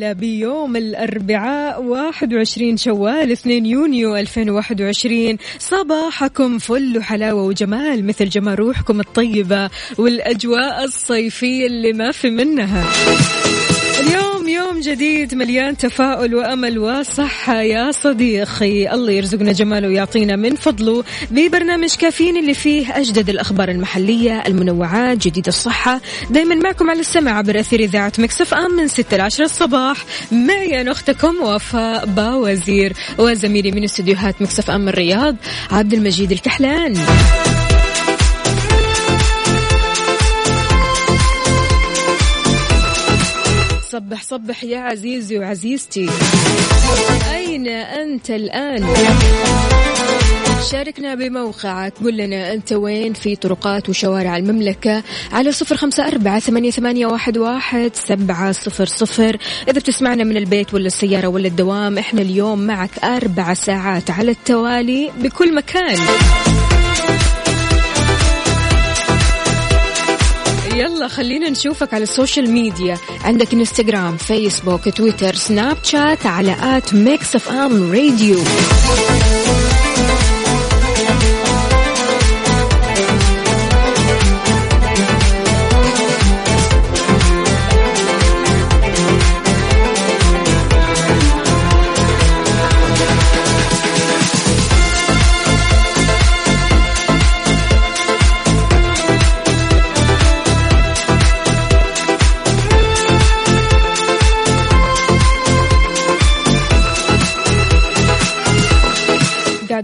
هلا وسهلا بيوم الأربعاء 21 شوال 2 يونيو 2021 صباحكم فل وحلاوة وجمال مثل جمال روحكم الطيبة والأجواء الصيفية اللي ما في منها. يوم جديد مليان تفاؤل وأمل وصحة. يا صديقي الله يرزقنا جماله ويعطينا من فضله ببرنامج كافيين اللي فيه أجدد الأخبار المحلية المنوعات جديد الصحة. دائما معكم على السمع عبر أثير إذاعة Mix FM من 6 ل 10 الصباح. معي أنا أختكم وفاء باوزير وزميلي من استديوهات Mix FM الرياض عبد المجيد الكحلان. صبح صبح يا عزيزي وعزيزتي. أين أنت الآن؟ شاركنا بموقعك. قل لنا أنت وين؟ في طرقات وشوارع المملكة على صفر خمسة أربعة ثمانية, ثمانية واحد, واحد سبعة صفر صفر. إذا بتسمعنا من البيت ولا السيارة ولا الدوام إحنا اليوم معك أربع ساعات على التوالي بكل مكان. يلا خلينا نشوفك على ال social media عندك انستغرام فيسبوك تويتر سناب شات على at Mix FM Radio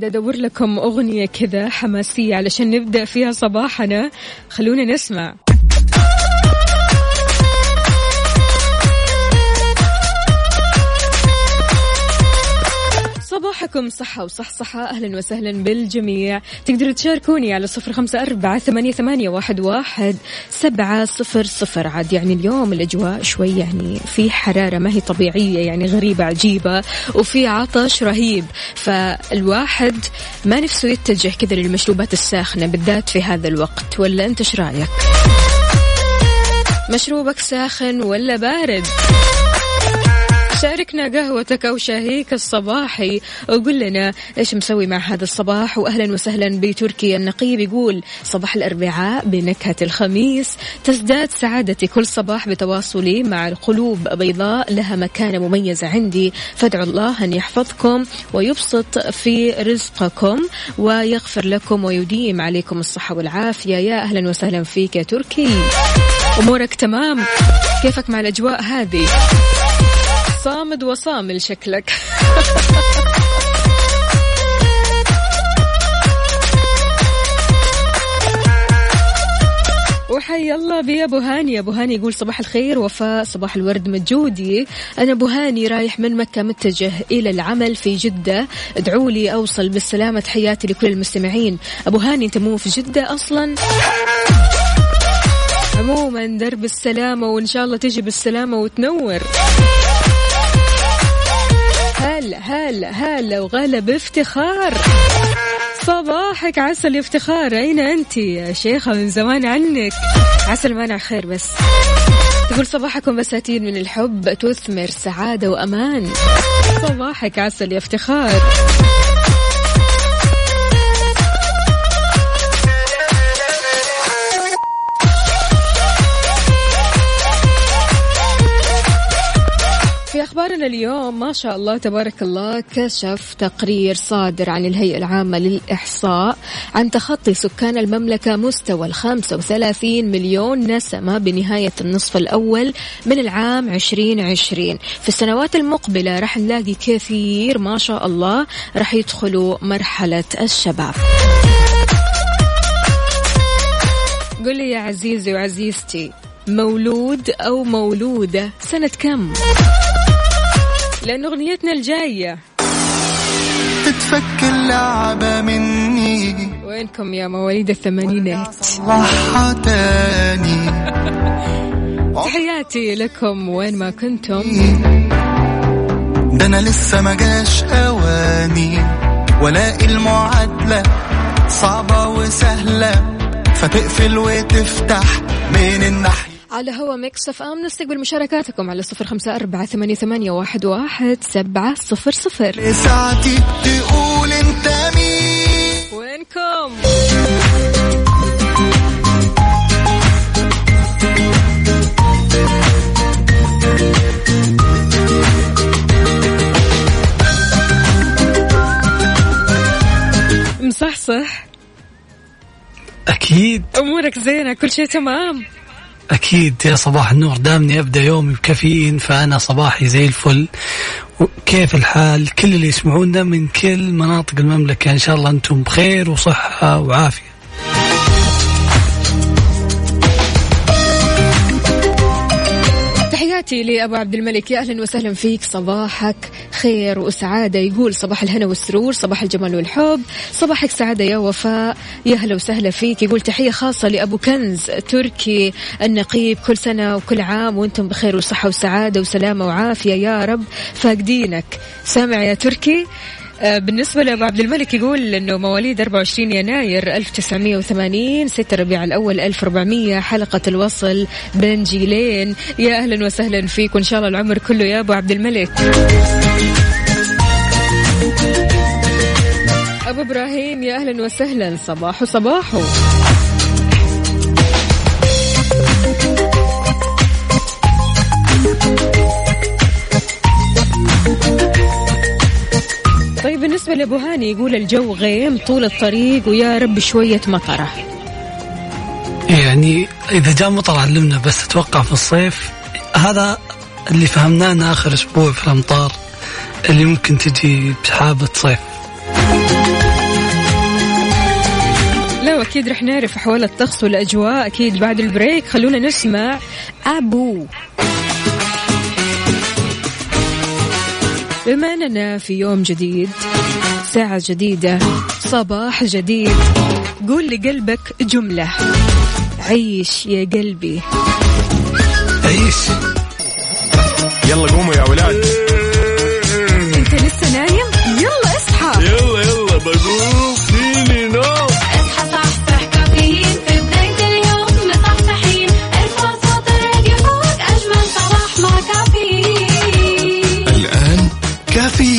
أدور لكم أغنية كذا حماسية علشان نبدأ فيها صباحنا. خلونا نسمع. صباحكم صحة وصحصحة. أهلا وسهلا بالجميع. تقدروا تشاركوني على صفر خمسة أربعة ثمانية, ثمانية واحد, واحد سبعة صفر صفر. عاد يعني اليوم الأجواء شوي يعني في حرارة ما هي طبيعية يعني غريبة عجيبة وفي عطش رهيب. فالواحد ما نفسه يتجه كذا للمشروبات الساخنة بالذات في هذا الوقت. ولا أنت إيش رأيك؟ مشروبك ساخن ولا بارد؟ شاركنا قهوتك أو شاهيك الصباحي. وقول لنا إيش مسوي مع هذا الصباح وأهلا وسهلا بتركي النقيب يقول صباح الأربعاء بنكهة الخميس. تزداد سعادتي كل صباح بتواصلي مع القلوب بيضاء لها مكانة مميزة عندي. فادعوا الله أن يحفظكم ويبسط في رزقكم ويغفر لكم ويديم عليكم الصحة والعافية. يا أهلا وسهلا فيك يا تركي. أمورك تمام؟ كيفك مع الأجواء هذه؟ صامد وصامل شكلك. وحي الله بي أبو هاني. أبو هاني يقول صباح الخير وفاء صباح الورد مجودي. أنا أبو هاني رايح من مكة متجه إلى العمل في جدة. ادعوا لي أوصل بالسلامة. تحياتي لكل المستمعين. أبو هاني أنت مو في جدة أصلا؟ عموما درب السلامة وإن شاء الله تجي بالسلامة وتنور. هلا هلا هلا وغلا بافتخار صباحك عسل يا افتخار. أين أنت يا شيخة؟ من زمان عنك. عسل مانع خير بس. تقول صباحكم بساتين من الحب تثمر سعادة وأمان. صباحك عسل يا افتخار. أخبارنا اليوم ما شاء الله تبارك الله كشف تقرير صادر عن الهيئة العامة للإحصاء عن تخطي سكان المملكة مستوى ال 35 مليون نسمة بنهاية النصف الأول من العام 2020 في السنوات المقبلة راح نلاقي كثير ما شاء الله راح يدخلوا مرحلة الشباب قل لي يا عزيزي وعزيزتي مولود أو مولودة سنة كم؟ لأن أغنيتنا الجاية. تتفك اللعبة مني. وينكم يا مواليد الثمانينات صلحها تاني تحياتي لكم وين ما كنتم. ده أنا لسه ما جاش أواني. والاقي المعادلة صعبة وسهلة. فتقفل وتفتح من الناحية. على هوا Mix FM. نستقبل مشاركاتكم على صفر خمسة أربعة ثمانية, ثمانية واحد, واحد سبعة صفر صفر. ساعتي تقول انت مين؟ وينكم؟ مصحصح. أكيد. أمورك زينة كل شيء تمام. أكيد يا صباح النور دامني أبدأ يومي بكافيين فأنا صباحي زي الفل. وكيف الحال؟ كل اللي يسمعونا من كل مناطق المملكة إن شاء الله أنتم بخير وصحة وعافية. تحياتي لأبو عبد الملك. يا أهلا وسهلا فيك. صباحك خير وسعادة. يقول صباح الهنا والسرور صباح الجمال والحب صباحك سعادة يا وفاء. يا أهلا وسهلا فيك. يقول تحية خاصة لأبو كنز تركي النقيب كل سنة وكل عام وأنتم بخير وصحة وسعادة وسلامة وعافية. يا رب فاقدينك. سامع يا تركي؟ بالنسبة لأبو عبد الملك يقول أنه مواليد 24 يناير 1980 6 ربيع الأول 1400 حلقة الوصل بين جيلين. يا أهلا وسهلا فيك وإن شاء الله العمر كله يا أبو عبد الملك. أبو إبراهيم يا أهلا وسهلا صباحو صباحو بالنسبة لأبو هاني يقول الجو غيم طول الطريق ويا رب شوية مطرة. يعني إذا جاء مطر علمنا بس أتوقع في الصيف هذا اللي فهمناه آخر أسبوع في الأمطار اللي ممكن تجي بسحابة صيف. لا أكيد رح نعرف أحوال الطقس والأجواء أكيد بعد البريك. خلونا نسمع أبو. بما أننا في يوم جديد ساعة جديدة صباح جديد قول لقلبك جملة. عيش يا قلبي. عيش. يلا قوموا يا ولاد. أنت لسه نايم؟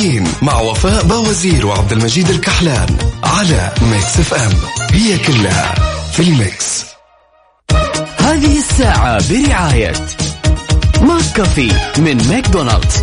كافيين مع وفاء باوزير وعبد المجيد الكحلان على Mix FM هي كلها في ال mix. هذه الساعة برعاية McCafé من ماكدونالدز.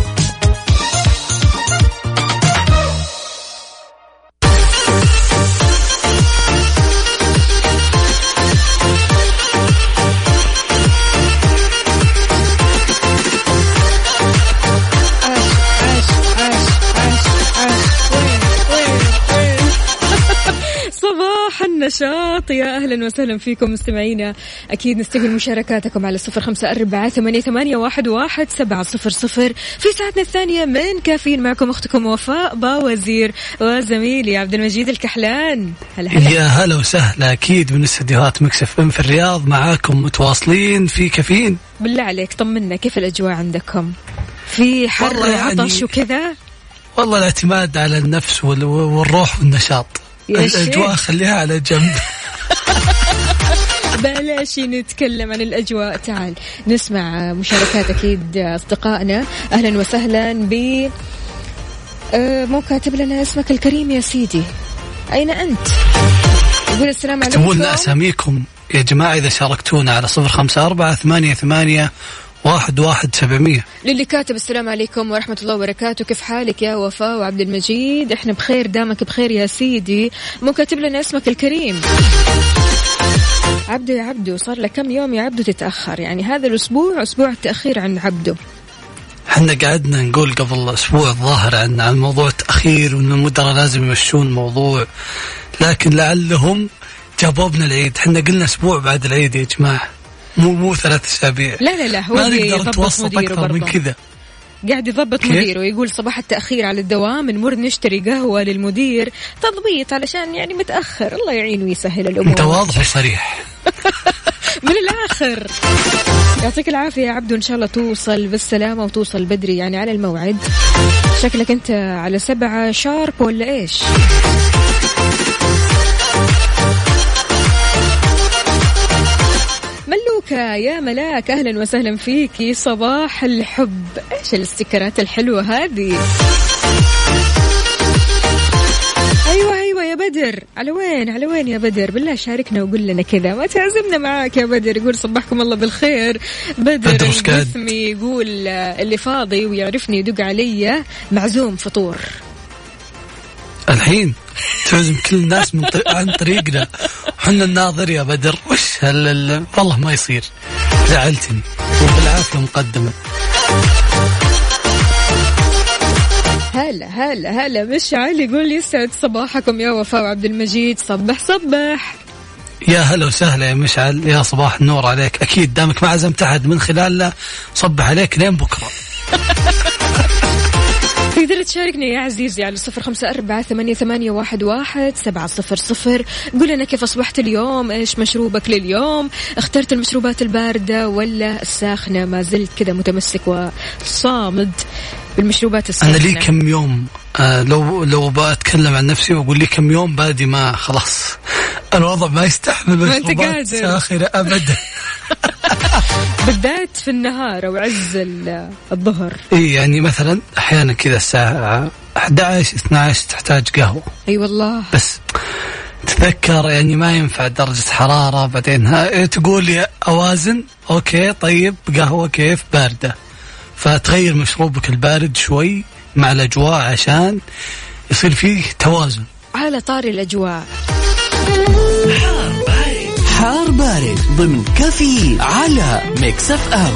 النشاط. يا أهلا وسهلا فيكم مستمعينا. أكيد نستقبل مشاركاتكم على صفر خمسة أربعة ثمانية, ثمانية واحد, واحد سبعة صفر صفر. في ساعتنا الثانية من كافيين معكم أختكم وفاء باوزير وزميلي عبد المجيد الكحلان. هلا هلا. يا هلا وسهلا. أكيد من استديوهات مكسف إم في الرياض معاكم متواصلين في كافيين. بالله عليك طمنا. كيف الأجواء عندكم؟ في حر والله يعني- وعطش وكذا؟ والله الاعتماد على النفس وال- والروح والنشاط. شيخ. خليها على جنب. بلاش نتكلم عن الأجواء. تعال نسمع مشاركات أكيد أصدقائنا. أهلا وسهلا ب آه، مو كاتب لنا اسمك الكريم يا سيدي. أين أنت؟ يقول السلام عليكم أكتبوا لنا أساميكم. يا جماعة إذا شاركتونا على صفر خمسة أربعة ثمانية ثمانية واحد واحد سبعمية. للي كاتب السلام عليكم ورحمة الله وبركاته. كيف حالك يا وفاء وعبد المجيد؟ إحنا بخير دامك بخير يا سيدي. مو كاتب لنا اسمك الكريم. عبدو يا عبدو صار لك كم يوم يا عبدو تتأخر؟ يعني هذا الأسبوع أسبوع التأخير عن عبدو. إحنا قعدنا نقول قبل أسبوع الظاهر عن عن موضوع التأخير وإن المدراء لازم يمشون الموضوع لكن لعلهم جابوا لنا العيد. إحنا قلنا أسبوع بعد العيد يا جماعة. مو مو ثلاث أسابيع. لا لا لا هو ما نقدر نتوسط أكثر من. كذا. قاعد يضبط؟ مديره يقول صباح التأخير على الدوام نمر نشتري قهوة للمدير تضبيط علشان يعني متأخر. الله يعين ويسهل الأمور. أنت واضح وصريح. من الآخر. يعطيك العافية يا عبدو. إن شاء الله توصل بالسلامة وتوصل بدري يعني على الموعد. شكلك أنت على سبعة شارب ولا إيش؟ ملوكة يا ملاك. أهلا وسهلا فيكي صباح الحب. إيش الاستيكرات الحلوة هذه؟ أيوه أيوه يا بدر. على وين؟ على وين يا بدر؟ بالله شاركنا وقول لنا كذا. ما تعزمنا معاك يا بدر. يقول صبحكم الله بالخير. بدر؟ القثمي يقول اللي فاضي ويعرفني يدق علي معزوم فطور. الحين تعزم كل الناس من طريق عن طريقنا. وحنا الناظر يا بدر. وش هل ال- والله ما يصير. زعلتني. وبالعافية مقدمة. هلا هلا هلا. مشعل يقول يسعد صباحكم يا وفاء وعبد المجيد. صبح صبح. يا هلا وسهلا يا مشعل. يا صباح النور عليك. أكيد دامك ما عزمت أحد من خلالنا صبح عليك لين بكرة. تقدر تشاركنا يا عزيزي على صفر خمسة أربعة ثمانية, ثمانية واحد, واحد سبعة صفر صفر. قول لنا كيف أصبحت اليوم؟ إيش مشروبك لليوم؟ اخترت المشروبات الباردة ولا الساخنة؟ ما زلت كذا متمسك وصامد بالمشروبات الساخنة أنا لي كم يوم آه لو لو بتكلم عن نفسي وأقول لي كم يوم بادي ما خلاص الوضع ما يستحمل مشروبات. ساخنه ابدا. بالذات في النهار أو عز ال- الظهر. إي يعني مثلا أحيانا كذا الساعة 11 12 تحتاج قهوة. أي والله. بس تذكر يعني ما ينفع درجة حرارة بعدين ها تقول لي أوازن okay طيب قهوة كيف؟ باردة. فتغير مشروبك البارد شوي. مع الأجواء عشان يصير فيه توازن. على طاري الأجواء. حار بارد ضمن كفي على Mix FM.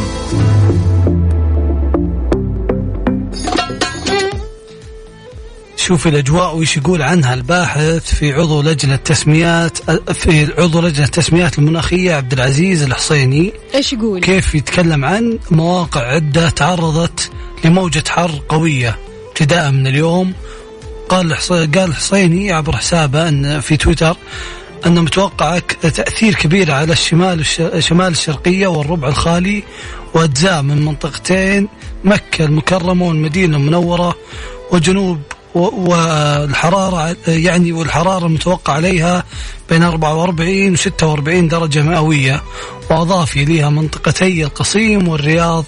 شوف الأجواء وش يقول عنها الباحث في عضو لجنة تسميات في عضو لجنة التسميات المناخية عبد العزيز الحصيني. إيش يقول؟ كيف يتكلم عن مواقع عدة تعرضت لموجة حر قوية. ابتداء من اليوم قال قال الحصيني عبر حسابه أن في تويتر أن متوقع تأثير كبير على الشمال الش- شمال الشرقية والربع الخالي وأجزاء من منطقتين مكة المكرمة والمدينة المنورة وجنوب والحرارة يعني والحرارة المتوقع عليها بين 44 و 46 درجة مئوية وأضاف إليها منطقتي القصيم والرياض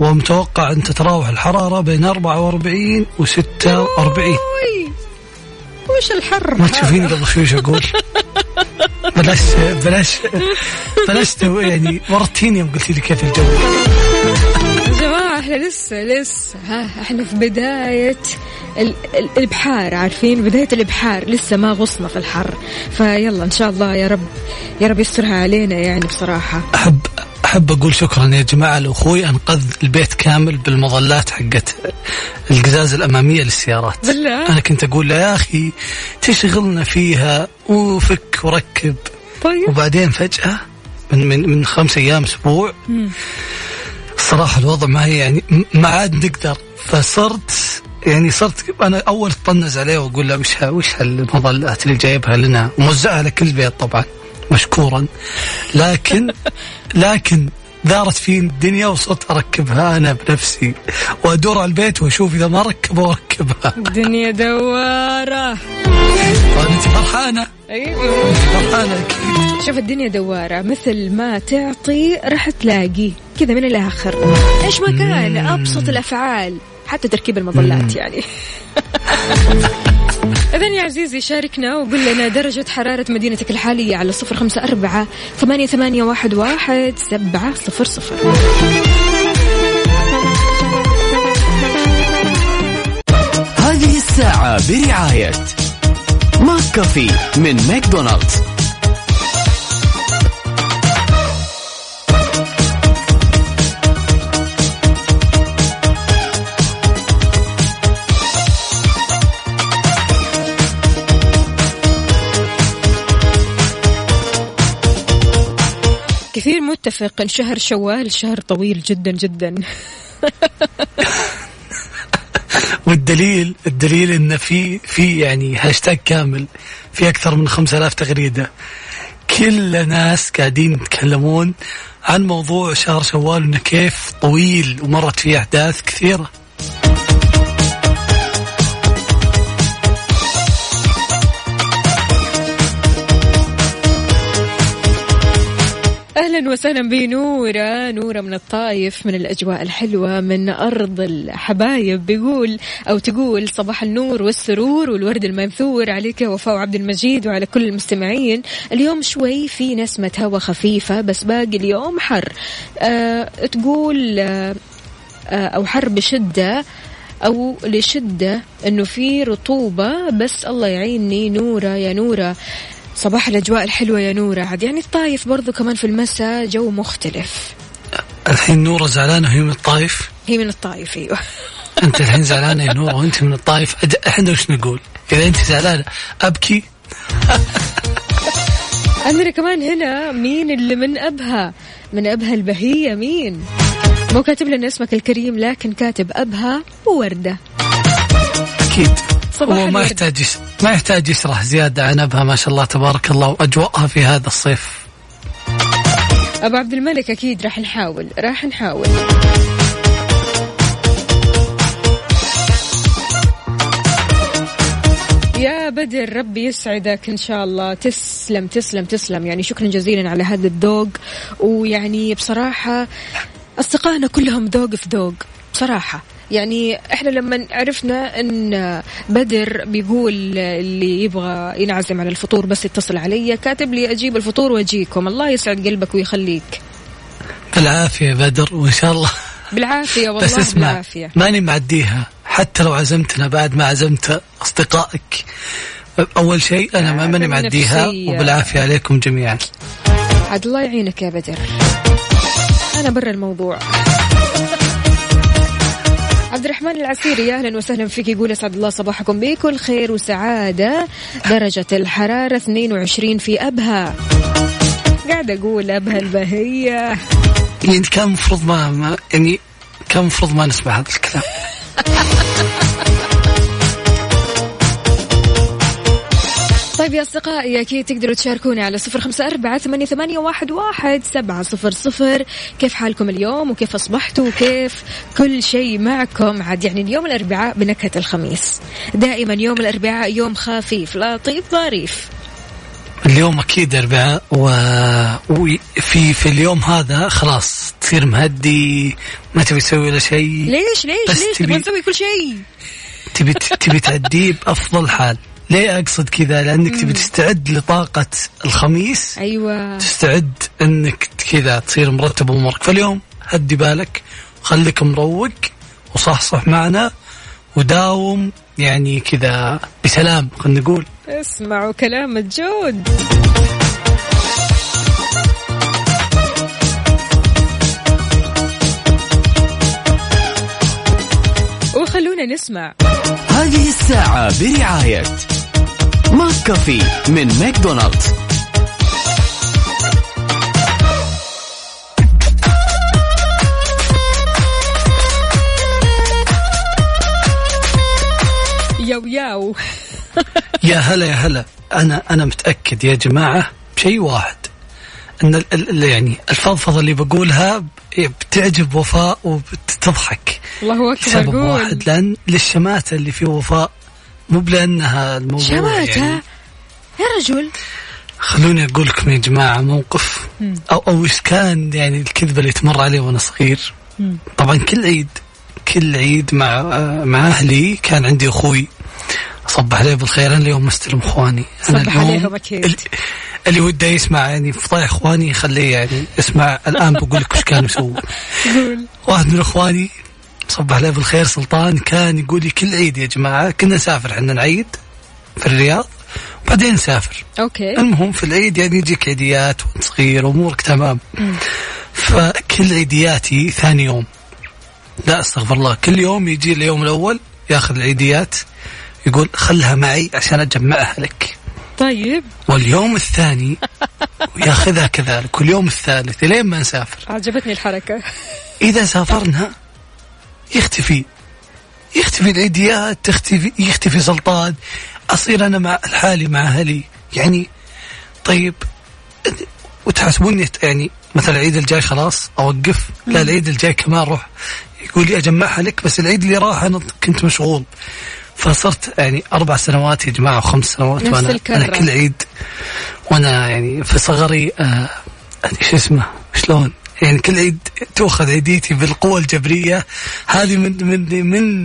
ومتوقع أن تتراوح الحرارة بين 44 و 46 أوي. وش الحر ما تشوفيني قبل شوي شو أقول؟ بلاش بلاش بلاش يعني ورطتيني يوم قلتي لي كيف الجو. يا جماعة إحنا لسه لسه ها إحنا في بداية ال- ال- البحار عارفين؟ بداية البحار لسه ما غصنا في الحر. فيلا إن شاء الله يا رب يا رب يسترها علينا يعني بصراحة. أحب أحب أقول شكرا يا جماعة لأخوي انقذ البيت كامل بالمظلات حقت القزاز الأمامية للسيارات. بالله؟ أنا كنت أقول له يا أخي تشغلنا فيها وفك وركب. طيب. وبعدين فجأة من من من خمس أيام أسبوع الصراحه الوضع ما هي يعني ما عاد نقدر. فصرت يعني صرت أنا أول اطنز عليه وأقول له وش وش هالمظلات اللي جايبها لنا؟ موزعها على كل بيت طبعا. مشكورا. لكن لكن دارت في الدنيا وصرت أركبها أنا بنفسي. وأدور على البيت وأشوف إذا ما ركبها واركبها الدنيا دوارة. انت فرحانة. أيوه. فرحانة أكيد. شوف الدنيا دوارة. مثل ما تعطي راح تلاقي. كذا من الآخر. إيش ما كان أبسط الأفعال. حتى تركيب المظلات يعني. إذن يا عزيزي شاركنا وقول لنا درجة حرارة مدينتك الحالية على صفر خمسة أربعة ثمانية, ثمانية واحد, واحد سبعة صفر صفر. هذه الساعة برعاية McCafé من ماكدونالدز. كثير متفق. ان شهر شوال شهر طويل جدا جدا. والدليل الدليل إن في في يعني هاشتاج كامل في أكثر من 5000 تغريدة. كل ناس قاعدين يتكلمون عن موضوع شهر شوال إنه كيف طويل ومرت فيه أحداث كثيرة. أهلا وسهلا بنورة. نورة من الطايف من الأجواء الحلوة من أرض الحبايب. بيقول أو تقول صباح النور والسرور والورد المنثور. عليك يا وفاء عبد المجيد وعلى كل المستمعين. اليوم شوي في نسمة هواء خفيفة بس باقي اليوم حر. أه تقول أه آه، أو حر بشدة أو لشدة إنه في رطوبة. بس الله يعيني نورة يا نورة. صباح الأجواء الحلوة يا نورة. عاد يعني الطايف برضو كمان في المساء جو مختلف. الحين نورة زعلانة وهي من الطايف؟ هي من الطايف أيوه. أنت الحين زعلانة يا نورة وأنت من الطايف. إحنا وش نقول؟ إذا أنت زعلانة أبكي؟ عندنا كمان هنا مين اللي من أبها؟ من أبها البهية مين؟ مو كاتب لنا اسمك الكريم لكن كاتب أبها ووردة. أكيد. صباح هو ما الورد. يحتاج يس... ما يحتاج يشرح زيادة عن أبها ما شاء الله تبارك الله وأجواءها في هذا الصيف. أبو عبد الملك أكيد راح نحاول راح نحاول. يا بدر ربي يسعدك إن شاء الله. تسلم تسلم تسلم. يعني شكرا جزيلا على هذا الذوق. ويعني بصراحة أصدقائنا كلهم ذوق في ذوق. بصراحة. يعني إحنا لما عرفنا إن بدر بيقول اللي يبغى ينعزم على الفطور بس يتصل علي كاتب لي أجيب الفطور وأجيكم. الله يسعد قلبك ويخليك. بالعافية بدر وإن شاء الله. بالعافية والله بس اسمع بالعافية. ماني معديها حتى لو عزمتنا بعد ما عزمت أصدقائك. أول شيء أنا ما ماني عدم معديها. وبالعافية عليكم جميعا. عاد الله يعينك يا بدر. أنا برا الموضوع. عبد الرحمن العسيري أهلا وسهلا فيك. يقول أسعد الله صباحكم. بكل خير وسعادة. درجة الحرارة 22 في أبها. قاعد أقول أبها البهية. يعني كان المفروض ما, ما يعني كان المفروض ما نسمع هذا الكلام. طيب يا أصدقائي أكيد تقدروا تشاركوني على صفر خمسة أربعة ثمانية, ثمانية واحد, واحد سبعة صفر صفر. كيف حالكم اليوم؟ وكيف أصبحتوا؟ وكيف كل شيء معكم؟ عاد يعني اليوم الأربعاء بنكهة الخميس. دائما يوم الأربعاء يوم خفيف لطيف ظريف. اليوم أكيد أربعاء. وفي في اليوم هذا خلاص تصير مهدي ما تبي تسوي ولا شيء. ليش؟ ليش؟ ليش؟ تبي- تبغى نسوي كل شيء. تبي تبي تعديه بأفضل حال. ليه أقصد كذا؟ لأنك تبي تستعد لطاقة الخميس. أيوة. تستعد إنك كذا تصير مرتب امورك فاليوم هدي بالك خليك مروق وصحصح معنا وداوم يعني كذا بسلام خلينا نقول. اسمعوا كلام الجود. وخلونا نسمع. هذه الساعة برعاية McCafé من ماكدونالدز. ياو ياو. يا هلا يا هلا. أنا أنا متأكد يا جماعة بشيء واحد. إن ال- ال- يعني الفضفضة اللي بقولها ب- بتعجب وفاء وبتضحك. الله أكبر قول. واحد لأن للشماتة اللي في وفاء مو بلأنها الموضوع شماتة؟ يعني يا رجل. خلوني أقول لكم يا جماعة موقف أو أو إيش كان يعني الكذبة اللي تمر علي وأنا صغير. طبعا كل عيد كل عيد مع مع أهلي كان عندي أخوي. صبح عليه بالخير أنا اليوم مستلم إخواني. صبح عليهم أكيد. ال- اللي وده يسمع يعني فضايح إخواني خليه يعني يسمع الآن بقول لك وش كانوا يسوون واحد من إخواني صبح عليه بالخير سلطان كان يقول لي كل عيد يا جماعة كنا نسافر إحنا نعيد في الرياض وبعدين نسافر. أوكي. المهم في العيد يعني يجيك عيديات وأنت صغير وأمورك تمام. فكل عيدياتي ثاني يوم. لا أستغفر الله كل يوم يجي اليوم الأول ياخذ العيديات يقول خلها معي عشان أجمعها لك. طيب. واليوم الثاني ياخذها كذلك واليوم الثالث لين ما نسافر. عجبتني الحركة. إذا سافرنا يختفي. يختفي العيديات تختفي يختفي سلطان. أصير أنا مع لحالي مع أهلي. يعني طيب وتحسبوني يعني مثلا العيد الجاي خلاص أوقف. لا العيد الجاي كمان أروح. يقول لي أجمعها لك بس العيد اللي راح أنا كنت مشغول. فصرت يعني أربع سنوات يا جماعة وخمس سنوات وأنا الكرة. أنا كل عيد وأنا يعني في صغري آه شو اسمه شلون؟ يعني كل عيد تؤخذ عيديتي بالقوة الجبرية. هذه من من من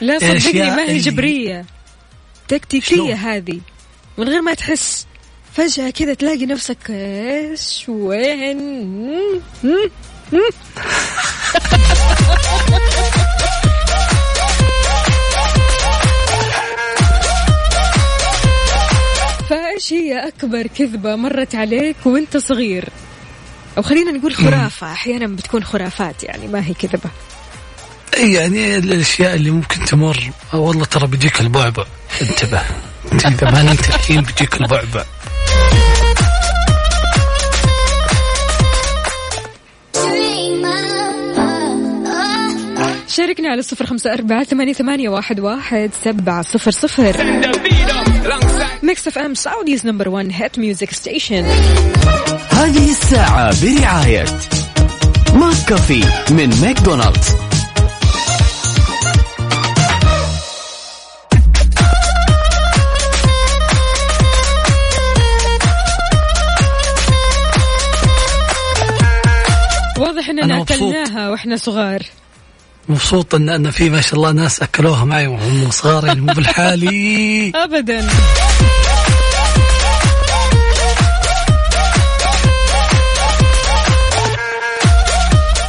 لا صدقني أشياء ما هي جبرية. تكتيكية؟ هذه. من غير ما تحس. فجأة كذا تلاقي نفسك إيش؟ وين؟ فايش هي أكبر كذبة مرت عليك وأنت صغير. أو خلينا نقول خرافة أحيانا بتكون خرافات يعني ما هي كذبة. إي يعني الأشياء اللي ممكن تمر. والله ترى بيجيك البعبع. انتبه. إذا ما نمت الحين بيجيك البعبع. شاركنا على صفر خمسة أربعة ثمانية, ثمانية واحد, واحد سبعة صفر صفر. Mix FM Saudi's number 1 hit music station هذه الساعة برعاية McCafé من ماكدونالدز. واضح إننا. أكلناها وإحنا صغار. مبسوط ان إن في ما شاء الله ناس أكلوها معي وهم صغار يعني مو بالحالي. ابدا.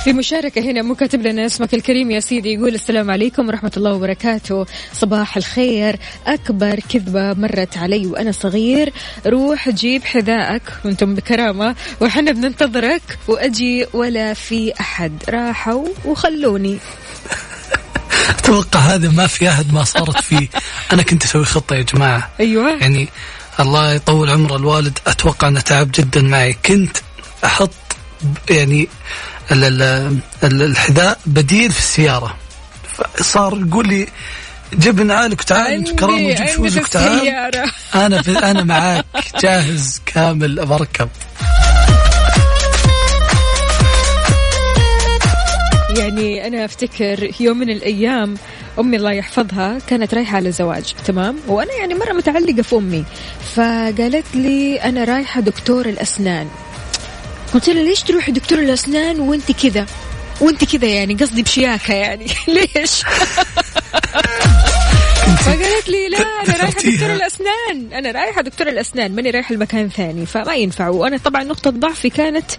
في مشاركة هنا مو كاتب لنا اسمك الكريم يا سيدي يقول السلام عليكم ورحمة الله وبركاته. صباح الخير. أكبر كذبة مرت علي وأنا صغير. روح جيب حذائك وأنتم بكرامة وحنا بننتظرك وأجي ولا في أحد. راحوا وخلوني. أتوقع هذا ما في أحد ما صارت فيه أنا كنت أسوي خطة يا جماعة. أيوة. يعني الله يطول عمر الوالد أتوقع أنه تعب جدا معي. كنت أحط يعني ال- ال- ال- الحذاء بديل في السيارة. صار يقول لي جيب نعالك وتعال انت كرام وجيب شوزك وتعال أنا أنا معاك جاهز كامل بركب يعني أنا أفتكر يوم من الأيام أمي الله يحفظها كانت رايحة على زواج تمام؟ وأنا يعني مرة متعلقة في أمي فقالت لي أنا رايحة دكتور الأسنان. قلت لها ليش تروحي دكتور الأسنان وأنت كذا؟ وأنت كذا يعني قصدي بشياكة يعني. ليش؟ فقالت لي لا أنا رايحة. دكتور الأسنان. أنا رايحة دكتور الأسنان ماني رايحة لمكان ثاني فما ينفع. وأنا طبعا نقطة ضعفي كانت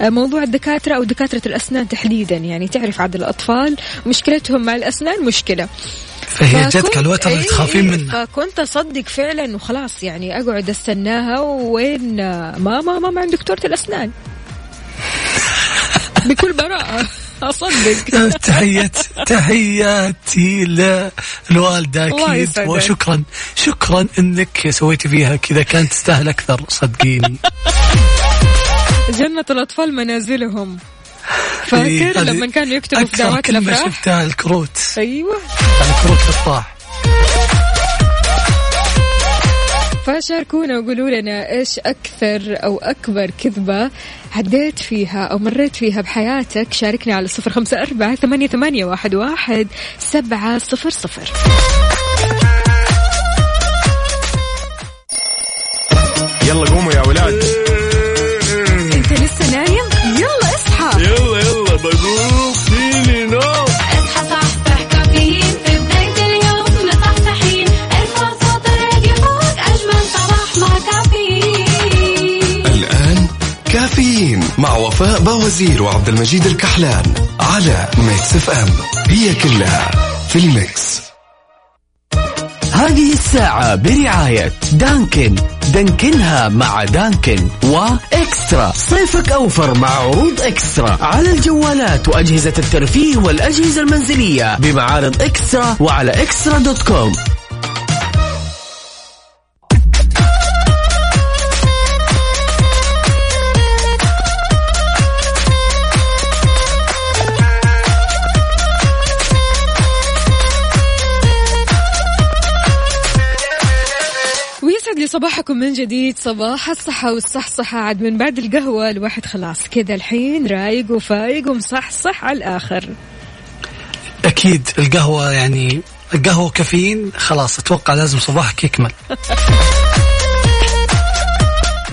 آه، موضوع الدكاترة أو دكاترة الأسنان تحديدا. يعني تعرف عاد الأطفال مشكلتهم مع الأسنان مشكلة. فهي جتك الوتر اللي تخافين منه فكنت أصدق فعلا وخلاص يعني أقعد أستناها وين آه، ماما ماما عند دكتورة الأسنان. بكل براءة. أصدق. تحيات تحياتي أكيد. يسعدك. وشكرا. شكرا إنك سويتي فيها كذا. كانت تستاهل أكثر. صدقيني. جنة الأطفال منازلهم. إيه، فاكر هذه لما كانوا يكتبوا في دعوات كلمة الأفراح؟ شفتها الكروت. أيوه. الكروت الافراح فشاركونا وقولوا لنا إيش أكثر أو أكبر كذبة عديت فيها أو مريت فيها بحياتك. شاركنا على صفر خمسة أربعة ثمانية, ثمانية واحد, واحد سبعة صفر صفر. يلا قوموا يا ولاد. إنت لسه نايم؟ يلا اصحى. يلا يلا بقوم كافيين مع وفاء باوزير وعبد المجيد الكحلان على Mix FM. هي كلها في ال mix. هذه الساعة برعاية دانكن. دانكنها مع دانكن وإكسترا. صيفك أوفر مع عروض إكسترا. على الجوالات وأجهزة الترفيه والأجهزة المنزلية بمعارض إكسترا وعلى إكسترا دوت كوم. صباحكم من جديد. صباح الصحة والصحصحة. عاد من بعد القهوة الواحد خلاص كذا الحين رايق وفايق ومصحصح على الآخر. أكيد القهوة يعني القهوة كافيين خلاص أتوقع لازم صباحك يكمل.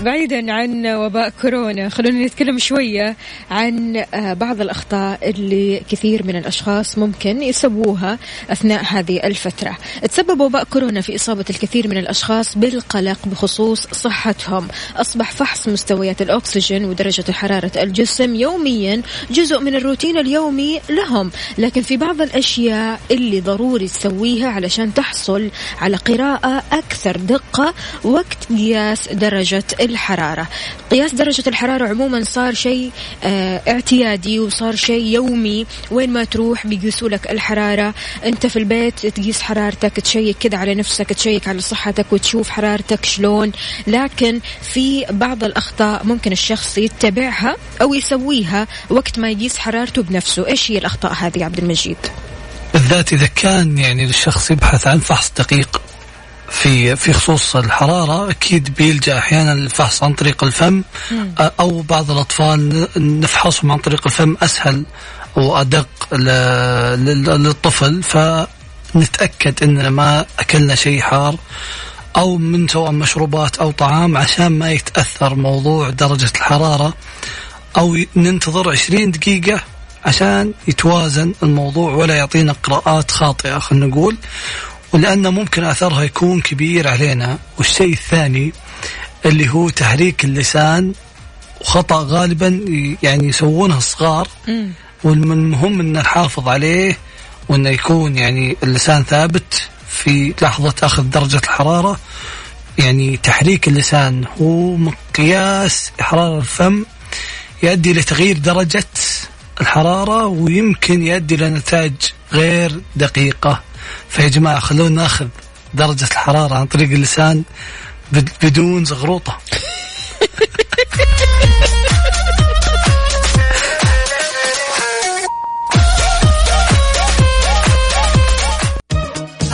بعيدا عن وباء كورونا خلونا نتكلم شوية عن آه، بعض الأخطاء اللي كثير من الأشخاص ممكن يسووها أثناء هذه الفترة. تسبب وباء كورونا في إصابة الكثير من الأشخاص بالقلق بخصوص صحتهم. أصبح فحص مستويات الأكسجين ودرجة حرارة الجسم يوميا جزء من الروتين اليومي لهم. لكن في بعض الأشياء اللي ضروري تسويها علشان تحصل على قراءة أكثر دقة وقت قياس درجة الحرارة. قياس درجة الحرارة عموما صار شيء آه اعتيادي وصار شيء يومي. وين ما تروح بيقيسوا لك الحرارة. أنت في البيت تقيس حرارتك تشيك كذا على نفسك تشيك على صحتك وتشوف حرارتك شلون. لكن في بعض الأخطاء ممكن الشخص يتبعها أو يسويها وقت ما يقيس حرارته بنفسه. إيش هي الأخطاء هذه عبد المجيد؟ بالذات إذا كان يعني الشخص يبحث عن فحص دقيق. في في خصوص الحرارة أكيد بيلجأ أحيانا للفحص عن طريق الفم. أو بعض الأطفال نفحصهم عن طريق الفم أسهل وأدق للطفل. فنتأكد اننا ما أكلنا شيء حار أو من سواء مشروبات أو طعام عشان ما يتأثر موضوع درجة الحرارة. أو ننتظر 20 دقيقة عشان يتوازن الموضوع ولا يعطينا قراءات خاطئة خلينا نقول. ولأن ممكن أثرها يكون كبير علينا. والشيء الثاني اللي هو تحريك اللسان وخطأ غالبا يعني يسوونها الصغار. والمهم أن نحافظ عليه وأنه يكون يعني اللسان ثابت في لحظة أخذ درجة الحرارة. يعني تحريك اللسان هو مقياس حرارة الفم يؤدي لتغيير درجة الحرارة ويمكن يؤدي لنتائج غير دقيقة. فيا جماعة خلونا ناخذ درجة الحرارة عن طريق اللسان بد- بدون زغروطة.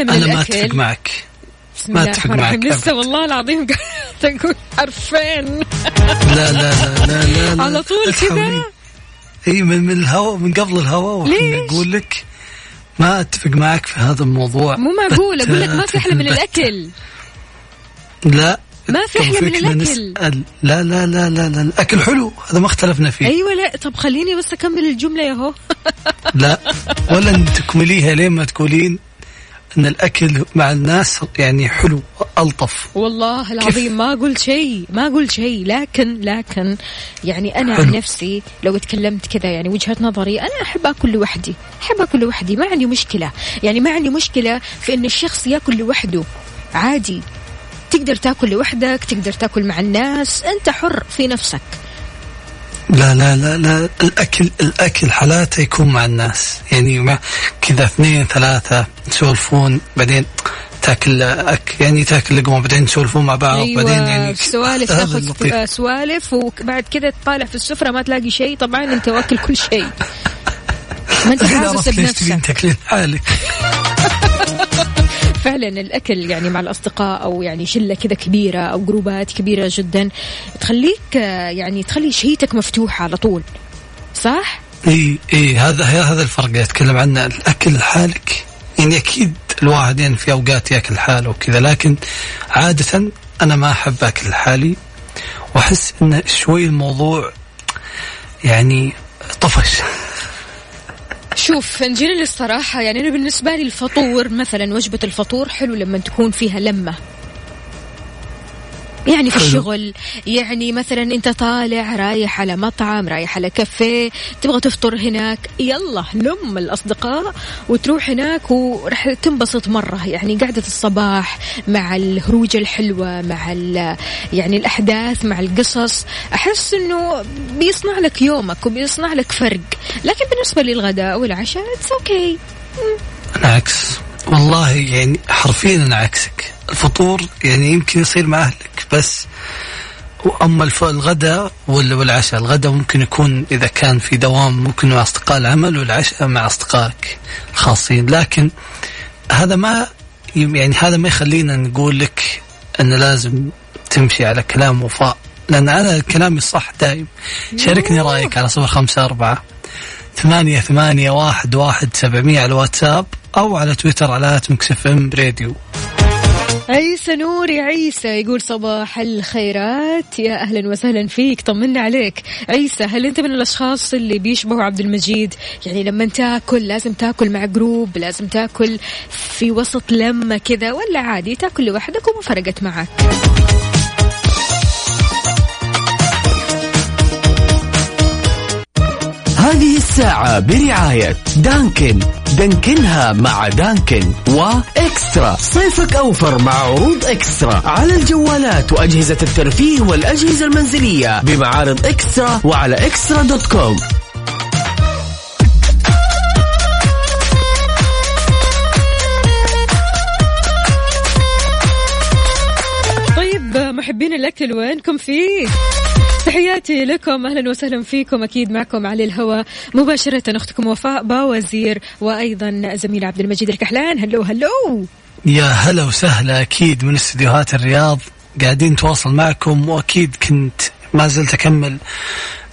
أحلى من أنا ما الأكل. أتفق معك. ما الرحيم. معك لسه والله العظيم قاعدة أقول حرفين. لا لا لا لا لا, لا. على طول كذا؟ إي من من الهواء من قبل الهواء أقول لك ما أتفق معك في هذا الموضوع. مو معقول أقول لك ما في أحلى من. الأكل. لا. ما في أحلى من. نسأل. لا لا لا لا لا الأكل حلو هذا ما اختلفنا فيه. أيوة لا. طب خليني بس أكمل الجملة يا هو. لا. ولا تكمليها لين ما تقولين؟ أن الأكل مع الناس يعني حلو الطف والله العظيم ما قلت شيء ما قلت شيء. لكن لكن يعني أنا عن. نفسي لو تكلمت كذا يعني وجهة نظري أنا أحب أكل لوحدي أحب أكل لوحدي ما عندي مشكلة. يعني ما عندي مشكلة في إن الشخص يأكل لوحده. عادي. تقدر تأكل لوحدك تقدر تأكل مع الناس. أنت حر في نفسك. لا لا لا لا الأكل الأكل حالاته يكون مع الناس. يعني مع كذا اثنين ثلاثة تسولفون بعدين تاكل أك يعني تاكل لقمة بعدين تسولفون مع بعض أيوه بعدين يعني سوالف تاخذ سوالف وبعد كذا تطالع في السفرة ما تلاقي شيء طبعا أنت واكل كل شيء. ما أنت حاسس بنفسك. تاكلين حالك. فعلا الأكل يعني مع الأصدقاء أو يعني شله كذا كبيرة أو جروبات كبيرة جدا تخليك يعني تخلي شهيتك مفتوحة على طول صح؟ إي إي هذا هذا الفرق أتكلم عنه الأكل لحالك يعني أكيد الواحد يعني في أوقات يأكل لحاله وكذا لكن عادة أنا ما أحب أكل لحالي وأحس انه شوي الموضوع يعني طفش شوف نجينا للصراحة يعني أنا بالنسبة لي الفطور مثلا وجبة الفطور حلو لما تكون فيها لمة. يعني في حلو. الشغل يعني مثلا أنت طالع رايح على مطعم رايح على كافيه تبغى تفطر هناك يلا لم الأصدقاء وتروح هناك ورح تنبسط مرة. يعني قعدة الصباح مع الهروجه الحلوة مع يعني الأحداث مع القصص أحس إنه بيصنع لك يومك وبيصنع لك فرق. لكن بالنسبة للغداء والعشاء it's okay أنا عكس. والله يعني حرفيا أنا عكسك. الفطور يعني يمكن يصير مع أهلك. بس. وأما الغداء وال- والعشاء. الغداء ممكن يكون إذا كان في دوام ممكن مع أصدقاء العمل والعشاء مع أصدقائك الخاصين. لكن هذا ما يعني هذا ما يخلينا نقول لك إن لازم تمشي على كلام وفاء. لأن أنا كلامي الصح دايم. شاركني رأيك على صفر خمسة أربعة ثمانية ثمانية واحد واحد سبعمية على الواتساب أو على تويتر على Mix FM Radio. عيسى نوري عيسى يقول صباح الخيرات. يا أهلا وسهلا فيك طمنا عليك. عيسى هل أنت من الأشخاص اللي بيشبهوا عبد المجيد؟ يعني لما تاكل لازم تاكل مع group لازم تاكل في وسط لمة كذا ولا عادي تاكل لوحدك وما فرقت معك؟ هذه الساعة برعاية دانكن. دانكنها مع دانكن وإكسترا. صيفك أوفر مع عروض إكسترا. على الجوالات وأجهزة الترفيه والأجهزة المنزلية بمعارض إكسترا وعلى إكسترا دوت كوم. طيب محبين الأكل وينكم فيه؟ تحياتي لكم. أهلا وسهلا فيكم. أكيد معكم على الهواء مباشرة أختكم وفاء باوزير وأيضا زميل عبد المجيد الكحلان. هلو هلو. يا هلا وسهلا. أكيد من استديوهات الرياض قاعدين نتواصل معكم وأكيد كنت ما زلت أكمل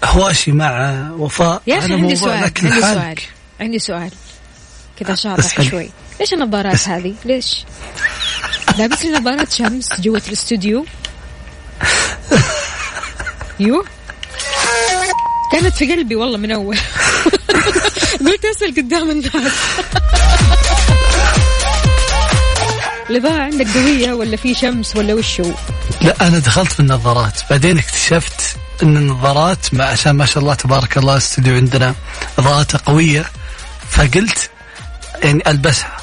هواشي مع وفاء. يا أخي عندي سؤال عندي. سؤال عندي سؤال. كذا شاطح. شوي. ليش النظارات هذه؟ ليش؟ لابس لي نظارات شمس جوة الاستوديو. يو كانت في قلبي والله من أول. قلت أسأل قدام الناس. الاضاءة عندك قوية ولا في شمس ولا وشو؟ لا أنا دخلت في النظارات. بعدين اكتشفت أن النظارات ما عشان ما شاء الله تبارك الله الاستوديو عندنا إضاءته قوية. فقلت يعني ألبسها.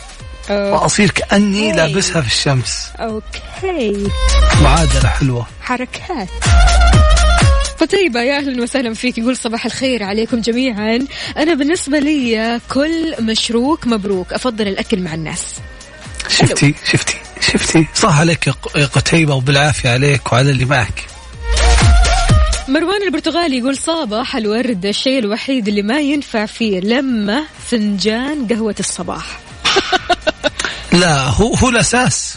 وأصير كأني okay. لابسها في الشمس. okay. معادلة حلوة. حركات. قتيبة يا أهلا وسهلا فيك يقول صباح الخير عليكم جميعا. أنا بالنسبة لي كل مشروك مبروك. أفضل الأكل مع الناس. شفتي؟ شفتي؟ شفتي؟ صح عليك يا قتيبة وبالعافية عليك وعلى اللي معك. مروان البرتغالي يقول صباح الورد الشيء الوحيد اللي ما ينفع فيه لما فنجان قهوة الصباح. لا هو هو الأساس.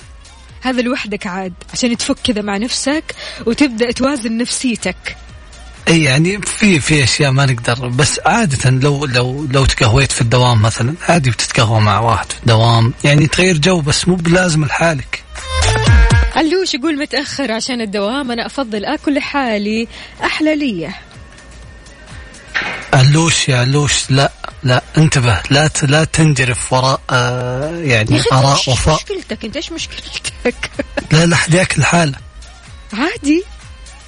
هذا لوحدك عاد عشان تفك كذا مع نفسك وتبدأ توازن نفسيتك. اي يعني في في أشياء ما نقدر بس عادة لو لو لو تقهويت في الدوام مثلا عادي بتتقهوى مع واحد في الدوام. يعني تغير جو بس مو بلازم لحالك. علوش يقول متأخر عشان الدوام أنا أفضل أكل لحالي أحلى لي علوش يا علوش لا لا انتبه لا لا تنجرف وراء آه يعني آراء وفاء. مشكلتك؟ أنت إيش مشكلتك؟ لا لا أحد يأكل حاله عادي.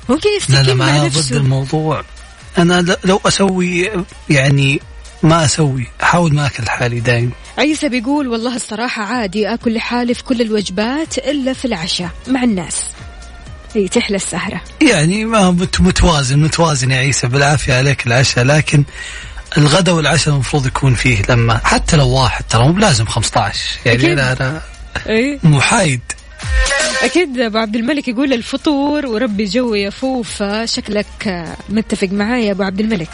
ممكن لا لا يستقيم مع ما ضد نفسه؟ الموضوع. أنا لو أسوي يعني ما أسوي أحاول ما أكل حالي دايم. عيسى بيقول والله الصراحة عادي أكل لحالي في كل الوجبات إلا في العشاء مع الناس. إي تحلى السهرة. يعني ما هو مت- متوازن متوازن يا عيسى بالعافية عليك العشاء. لكن الغداء والعشاء المفروض يكون فيه لمة حتى لو واحد ترى مو بلازم 15 يعني أكيد. أنا أنا إي. محايد. أكيد أبو عبد الملك يقول الفطور وربي جو يا فوفا شكلك متفق معايا يا أبو عبد الملك.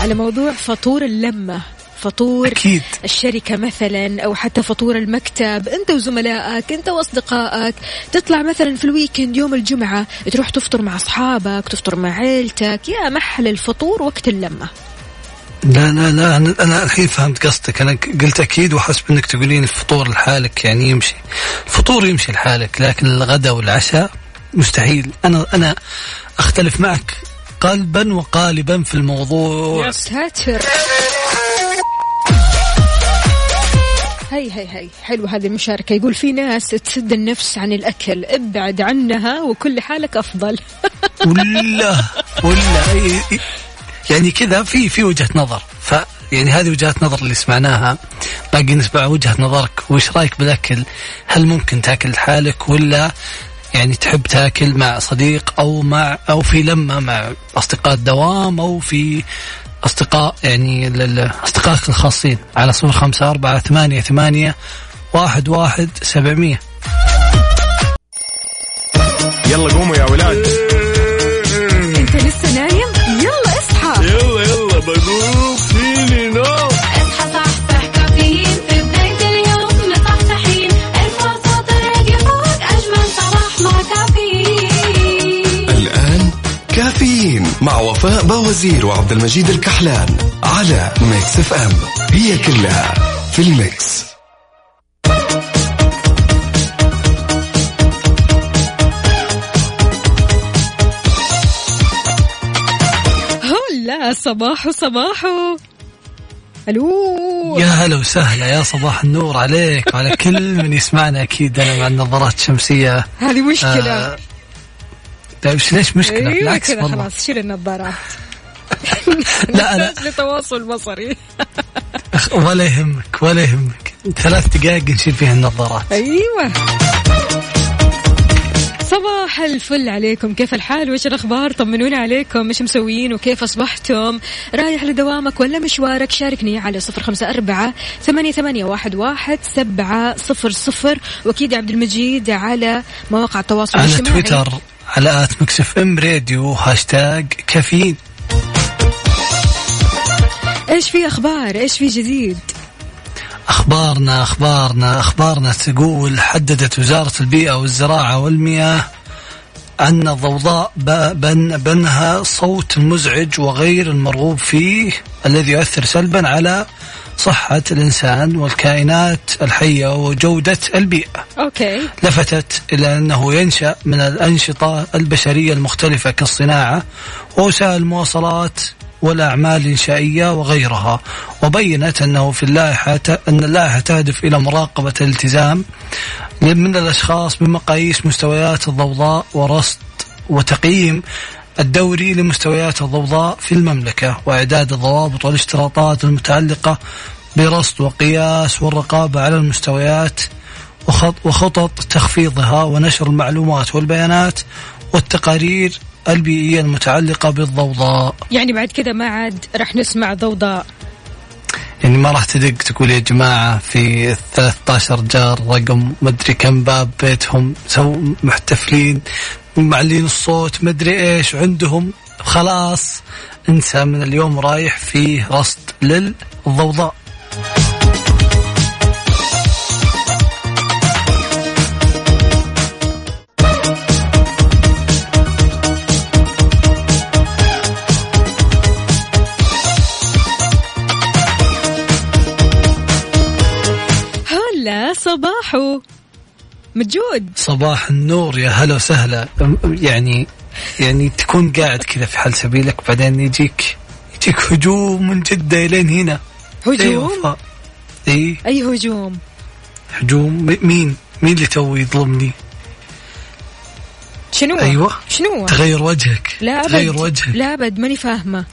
على موضوع فطور اللمة فطور أكيد. الشركة مثلا أو حتى فطور المكتب أنت وزملائك أنت وأصدقائك تطلع مثلا في الويكند يوم الجمعة تروح تفطر مع أصحابك تفطر مع عيلتك يا محل الفطور وقت اللمة. لا لا لا أنا أنا الحين فهمت قصدك. أنا قلت أكيد وحسب إنك تقولين الفطور لحالك يعني يمشي. الفطور يمشي لحالك لكن الغداء والعشاء مستحيل. أنا أنا أختلف معك قلبا وقالبا في الموضوع. يا ساتر هي هي هي حلو هذه المشاركة. يقول في ناس تسد النفس عن الأكل ابعد عنها وكل حالك أفضل. ولا ولا يعني كذا في في وجهة نظر. ف يعني هذه وجهات نظر اللي سمعناها. باقي نسمع وجهة نظرك. وش رأيك بالاكل هل ممكن تاكل لحالك ولا يعني تحب تاكل مع صديق أو مع أو في لمة مع أصدقاء الدوام أو في أصدقاء يعني أصدقائك الخاصين؟ على صفر خمسة أربعة ثمانية ثمانية واحد واحد سبعمية. يلا قوموا يا ولاد. مع وفاء باوزير وعبد المجيد الكحلان على Mix FM هي كلها في ال mix. هلا صباحو صباحو ألو. يا هلا وسهلا يا صباح النور عليك وعلى كل من يسمعنا أكيد أنا مع النظارات الشمسية. هذه مشكلة. آه، طيب ليش مشكلة؟ أيوه بالعكس كذا والله. خلاص شيل النظارات. لا أنا لتواصل بصري. ولا يهمك ولا يهمك. ثلاث دقائق نشيل فيها النظارات. أيوه. صباح الفل عليكم. كيف الحال؟ وش الأخبار؟ طمنونا عليكم. إيش مسويين وكيف أصبحتم؟ رايح لدوامك ولا مشوارك؟ شاركني على صفر خمسة أربعة ثمانية, ثمانية واحد, واحد سبعة صفر صفر. وأكيد عبد المجيد على مواقع التواصل على الاجتماعي. تويتر على at Mix FM Radio hashtag كافيين. إيش في أخبار؟ إيش في جديد؟ أخبارنا أخبارنا أخبارنا تقول حددت وزارة البيئة والزراعة والمياه أن الضوضاء بن بأنها صوت مزعج وغير المرغوب فيه الذي يؤثر سلبا على صحة الإنسان والكائنات الحية وجودة البيئة. أوكي. لفتت إلى أنه ينشأ من الأنشطة البشرية المختلفة كالصناعة ووسائل المواصلات والأعمال الإنشائية وغيرها وبينت أنه في اللائحة أن اللائحة تهدف إلى مراقبة الالتزام من الأشخاص بمقاييس مستويات الضوضاء ورصد وتقييم الدوري لمستويات الضوضاء في المملكة وإعداد الضوابط والاشتراطات المتعلقة برصد وقياس والرقابة على المستويات وخط- وخطط تخفيضها ونشر المعلومات والبيانات والتقارير البيئية المتعلقة بالضوضاء. يعني بعد كذا ما عاد راح نسمع ضوضاء. يعني ما راح تدق تقول يا جماعة في 13 جار رقم مدري كم باب بيتهم سو محتفلين معلين الصوت مدري إيش عندهم خلاص انسى من اليوم رايح فيه رصد للضوضاء. صباحو مجود. صباح النور يا هلا وسهلا. يعني يعني تكون قاعد كذا في حال سبيلك بعدين يجيك يجيك هجوم من جدة إلين هنا. هجوم. أي إي. هجوم؟ هجوم. مين؟ مين اللي تو يظلمني؟ شنو؟ أيوة. شنو؟ تغير وجهك. لا أبد. تغير وجهك. لا أبد ماني فاهمة.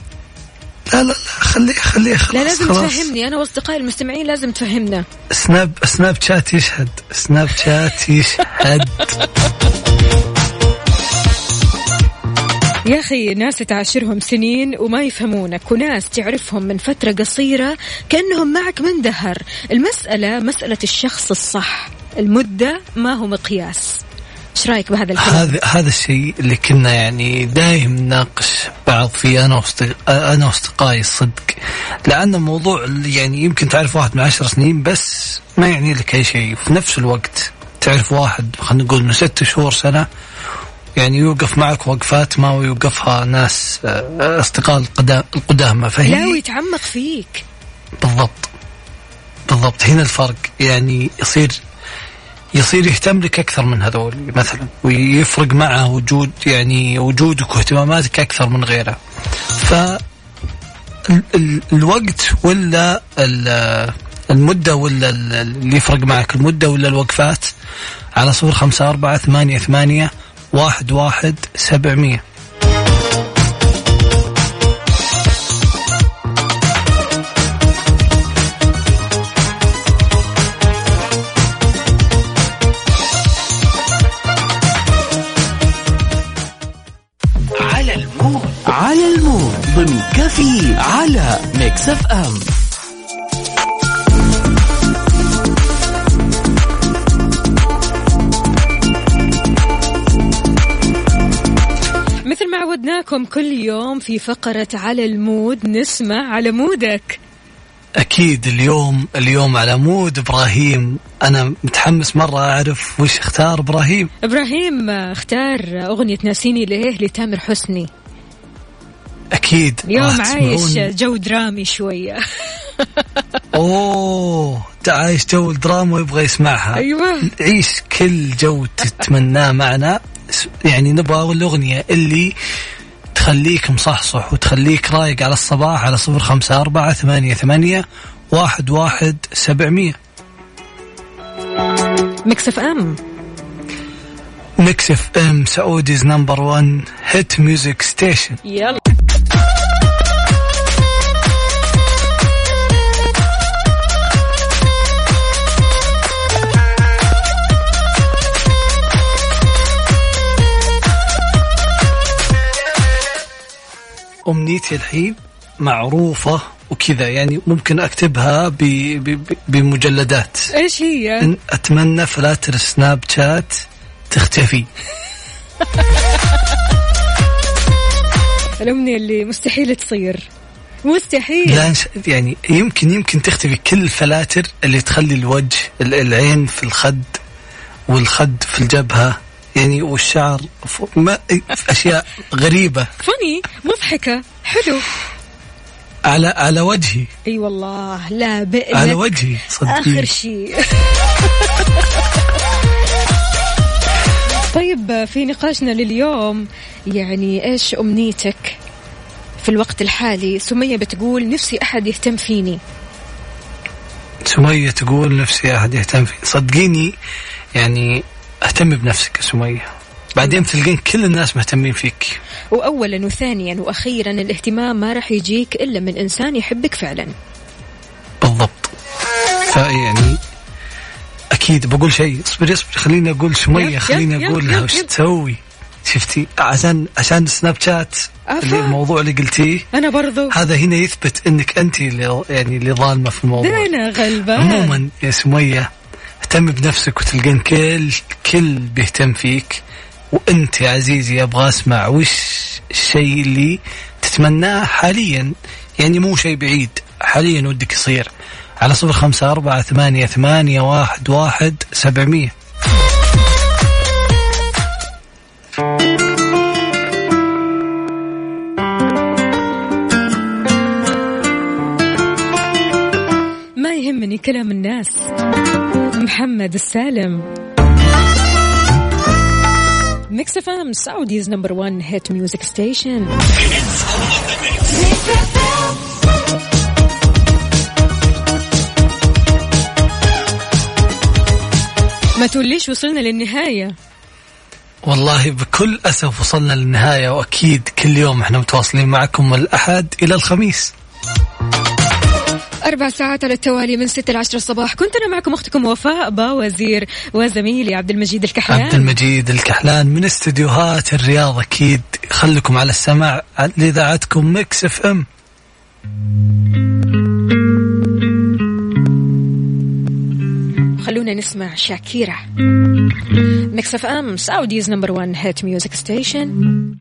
لا لا لا خليه خليه خلاص لا لازم خلاص. تفهمني. أنا وأصدقائي المستمعين لازم تفهمنا. Snap Snapchat يشهد. Snapchat يشهد. يا أخي ناس تعاشرهم سنين وما يفهمونك وناس تعرفهم من فترة قصيرة كأنهم معك من دهر. المسألة مسألة الشخص الصح. المدة ما هو مقياس. إيش رأيك بهذا الكلام؟ هذا هذا الشيء اللي كنا يعني دايم نناقش بعض فيه أنا. أنا واصدقائي الصدق لأن الموضوع يعني يمكن تعرف واحد من عشر سنين بس ما يعني لك أي شيء. في نفس الوقت تعرف واحد خلينا نقول من ست شهور سنة يعني يوقف معك وقفات ما يوقفها ناس آه، أصدقاء القدا- القدامى. فهي لا ويتعمق فيك. بالضبط. بالضبط. هنا الفرق يعني يصير يصير يهتم لك أكثر من هذول مثلا ويفرق معه وجود يعني وجودك واهتماماتك أكثر من غيره. ف ال- ال- الوقت ولا ال- المدة ولا ال- اللي يفرق معك المدة ولا الوقفات؟ على صفر خمسة أربعة ثمانية ثمانية واحد واحد سبعمية. Mix FM. مثل ما عودناكم كل يوم في فقرة على ال mood نسمع على mood ك. أكيد اليوم اليوم على mood إبراهيم. أنا متحمس مرة أعرف وش اختار إبراهيم. إبراهيم اختار أغنية ناسيني ليه لتامر حسني. أكيد. اليوم راح عايش جو درامي شوية. أوه ده عايش جو الدراما ويبغى يسمعها. أيوة. عيش كل جو تتمناه معنا. يعني نبغى الأغنية اللي تخليك مصحصح وتخليك رايق على الصباح على صفر خمسة أربعة ثمانية ثمانية واحد واحد سبعمية. Mix FM Mix FM Saudi's number 1 hit music station يلا. أمنيتي الحين معروفة وكذا يعني ممكن أكتبها ب- ب- ب- بمجلدات. إيش هي؟ إن أتمنى فلاتر Snapchat تختفي. الأمنية اللي مستحيل تصير. مستحيل. لا يعني يمكن يمكن تختفي كل الفلاتر اللي تخلي الوجه ال- العين في الخد والخد في الجبهة. يعني والشعر ما أشياء غريبة. فني مضحكة حلو. على على وجهي. أي والله لا بئ على وجهي آخر صدقيني شيء. طيب في نقاشنا لليوم يعني إيش أمنيتك في الوقت الحالي؟ سمية بتقول نفسي أحد يهتم فيني. سمية تقول نفسي أحد يهتم فيه صدقيني يعني أهتم بنفسك يا سمية. بعدين تلقين كل الناس مهتمين فيك. واولا وثانيا وأخيرا الاهتمام ما راح يجيك إلا من إنسان يحبك فعلا. بالضبط. فيعني أكيد بقول شيء. اصبري اصبري خليني سمية يب، خليني يب، أقول لها وش. تسوي. شفتي؟ عشان عشان سناب شات. اللي الموضوع اللي قلتيه. أنا برضو. هذا هنا يثبت إنك انت اللي يعني اللي ظالمة في الموضوع. دينا غلبان. عموما يا سمية اهتم بنفسك وتلقين كل كل بيهتم فيك. وانت يا عزيزي أبغى اسمع وش الشيء اللي تتمناه حاليا؟ يعني مو شيء بعيد حاليا ودك يصير. على صفر خمسة أربعة ثمانية ثمانية واحد واحد سبعمية. ما يهمني كلام الناس. محمد السالم. Mix FM Saudi's number 1 hit music station ما تقوليش وصلنا للنهاية. والله بكل أسف وصلنا للنهاية وأكيد كل يوم إحنا متواصلين معكم من الأحد إلى الخميس. أربع ساعات على التوالي من ستة لعشرة الصباح. كنت أنا معكم أختكم وفاء باوزير وزميلي عبد المجيد الكحلان. عبد المجيد الكحلان من استديوهات الرياض. أكيد خلكم على السماع لإذاعتكم Mix FM. خلونا نسمع شاكيرا. Mix FM Saudi's number 1 hit music station